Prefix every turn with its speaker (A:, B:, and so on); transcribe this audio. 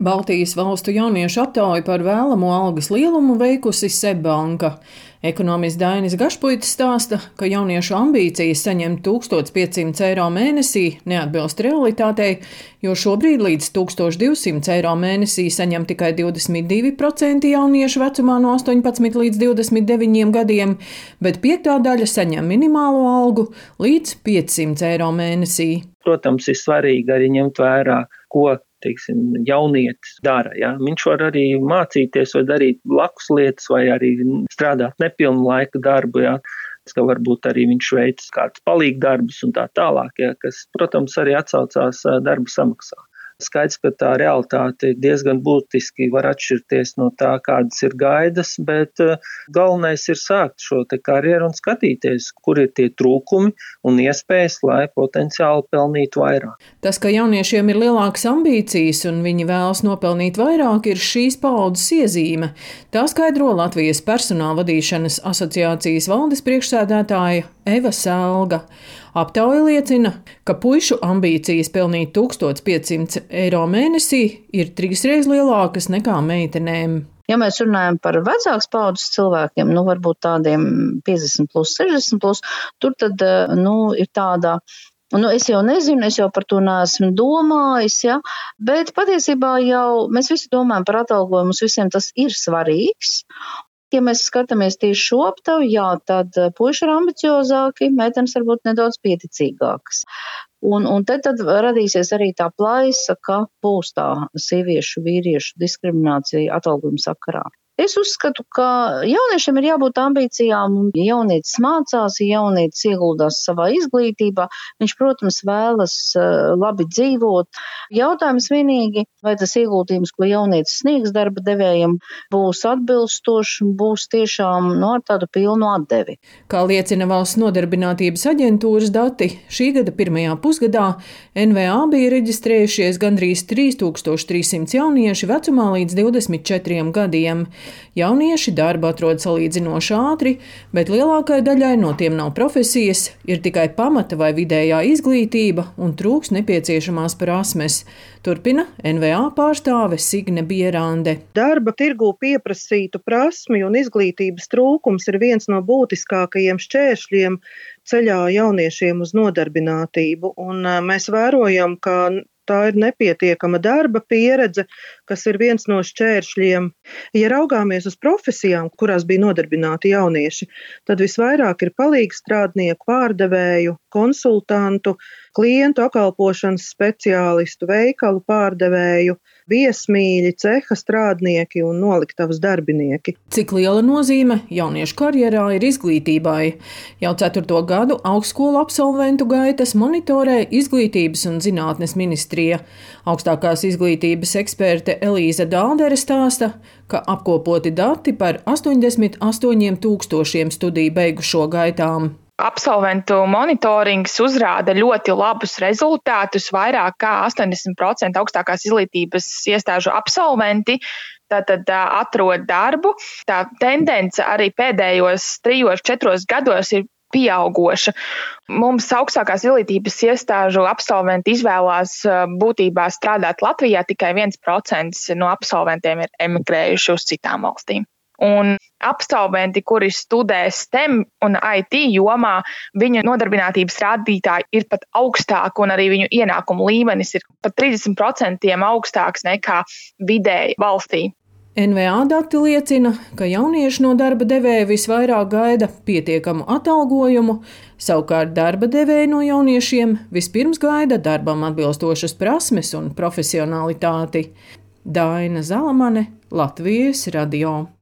A: Baltijas valstu jauniešu aptauju par vēlamo algas lielumu veikusi Seibanka. Ekonomists Dainis Gašpuits stāsta, ka jauniešu ambīcijas saņemt 1500 eiro mēnesī neatbilst realitātei, jo šobrīd līdz 1200 eiro mēnesī saņem tikai 22% jauniešu vecumā no 18 līdz 29 gadiem, bet piektā daļa saņem minimālo algu līdz 500 eiro mēnesī.
B: Protams, ir svarīgi arī ņemt vērā, ko teiksim, jaunietis dara. Ja? Viņš var arī mācīties vai darīt blakus lietas vai arī strādāt nepilnu laika darbu. Ja? ka varbūt arī viņš veic kādus palīgdarbus un tā tālāk, ja, kas, protams, arī atsaucās darba samaksā. Skaidrs, ka tā realitāte diezgan būtiski var atšķirties no tā, kādas ir gaidas, bet eh, galvenais ir sākt šo karjeru un skatīties, kur ir tie trūkumi un iespējas, lai potenciāli pelnītu vairāk.
A: Tas, ka jauniešiem ir lielākas ambīcijas un viņi vēlas nopelnīt vairāk, ir šīs paudzes iezīme. Tā skaidro Latvijas personāla vadīšanas asociācijas valdes priekšsēdētāja Eva Sēlga. Aptauja liecina, ka puišu ambīcijas pelnīt 1500 eiro mēnesī ir trīsreiz lielākas nekā meitenēm.
C: Ja mēs runājam par vecāks paudzes cilvēkiem, nu varbūt tādiem 50 plus, 60 plus, tur tad, eh, nu, ir tāda Nu, es jau nezinu, es jau par to neesmu domājis, ja? bet patiesībā jau mēs visi domājam par atalgojumu, mums visiem tas ir svarīgs. Ja mēs skatāmies tieši šo aptavu, jā, tad eh, puiši ir ambiciozāki, meitenes varbūt nedaudz pieticīgākas. Un, un te tad radīsies arī tā plaisa, ka būs tā sieviešu, vīriešu diskriminācija atalgojuma sakarā. Es uzskatu, ka jauniešiem ir jābūt ambīcijām, ja jaunietis mācās, ja jaunietis ieguldās savā izglītībā, viņš, protams, vēlas uh, labi dzīvot. Jautājums vienīgi, vai tas ieguldījums, ko jaunietis sniegs darba devējiem, būs atbilstošs un būs tiešām no nu, tādu pilnu atdevi.
A: Kā liecina valsts nodarbinātības aģentūras dati, šī gada pirmajā pusgadā NVA bija reģistrējušies gandrīz 3300 jaunieši vecumā līdz 24 gadiem. Jaunieši darbu atrod salīdzinoši ātri, bet lielākajai daļai no tiem nav profesijas, ir tikai pamata vai vidējā izglītība un trūks nepieciešamās prasmes. Turpina NVA pārstāve Signe Bierande.
D: Darba tirgū pieprasītu prasmi un izglītības trūkums ir viens no būtiskākajiem šķēršļiem ceļā jauniešiem uz nodarbinātību. Un mēs vērojam, ka tā ir nepietiekama darba pieredze, kas ir viens no šķēršļiem. Ja raugāmies uz profesijām, kurās bija nodarbināti jaunieši, tad visvairāk ir palīgu strādnieku, pārdevēju, konsultantu, klientu apkalpošanas speciālistu, veikalu pārdevēju, viesmīļi, ceha strādnieki un noliktavas darbinieki.
A: Cik liela nozīme jauniešu karjerā ir izglītībai? Jau ceturto gadu augstskolu absolventu gaitas monitorē Izglītības un zinātnes ministrija. Augstākās izglītības eksperte Elīza Dāldere stāsta, ka apkopoti dati par 88 tūkstošiem studiju beigušo gaitām.
E: Absolventu monitorings uzrāda ļoti labus rezultātus. Vairāk kā 80% augstākās izglītības iestāžu absolventi tātad atrod darbu. Tā tendence arī pēdējos trijos, četros gados ir pieaugoša. Mums augstākās izglītības iestāžu absolventi izvēlās būtībā strādāt Latvijā, tikai 1% no absolventiem ir emigrējuši uz citām valstīm. Un absolventi, kuri studē STEM un IT jomā, viņu nodarbinātības rādītāji ir pat augstāki, un arī viņu ienākumu līmenis ir pat 30% augstāks nekā vidēji valstī.
A: NVA dati liecina, ka jaunieši no darba devēja visvairāk gaida pietiekamu atalgojumu, savukārt darba devēja no jauniešiem vispirms gaida darbam atbilstošas prasmes un profesionalitāti. Daina Zalamane, Latvijas radio.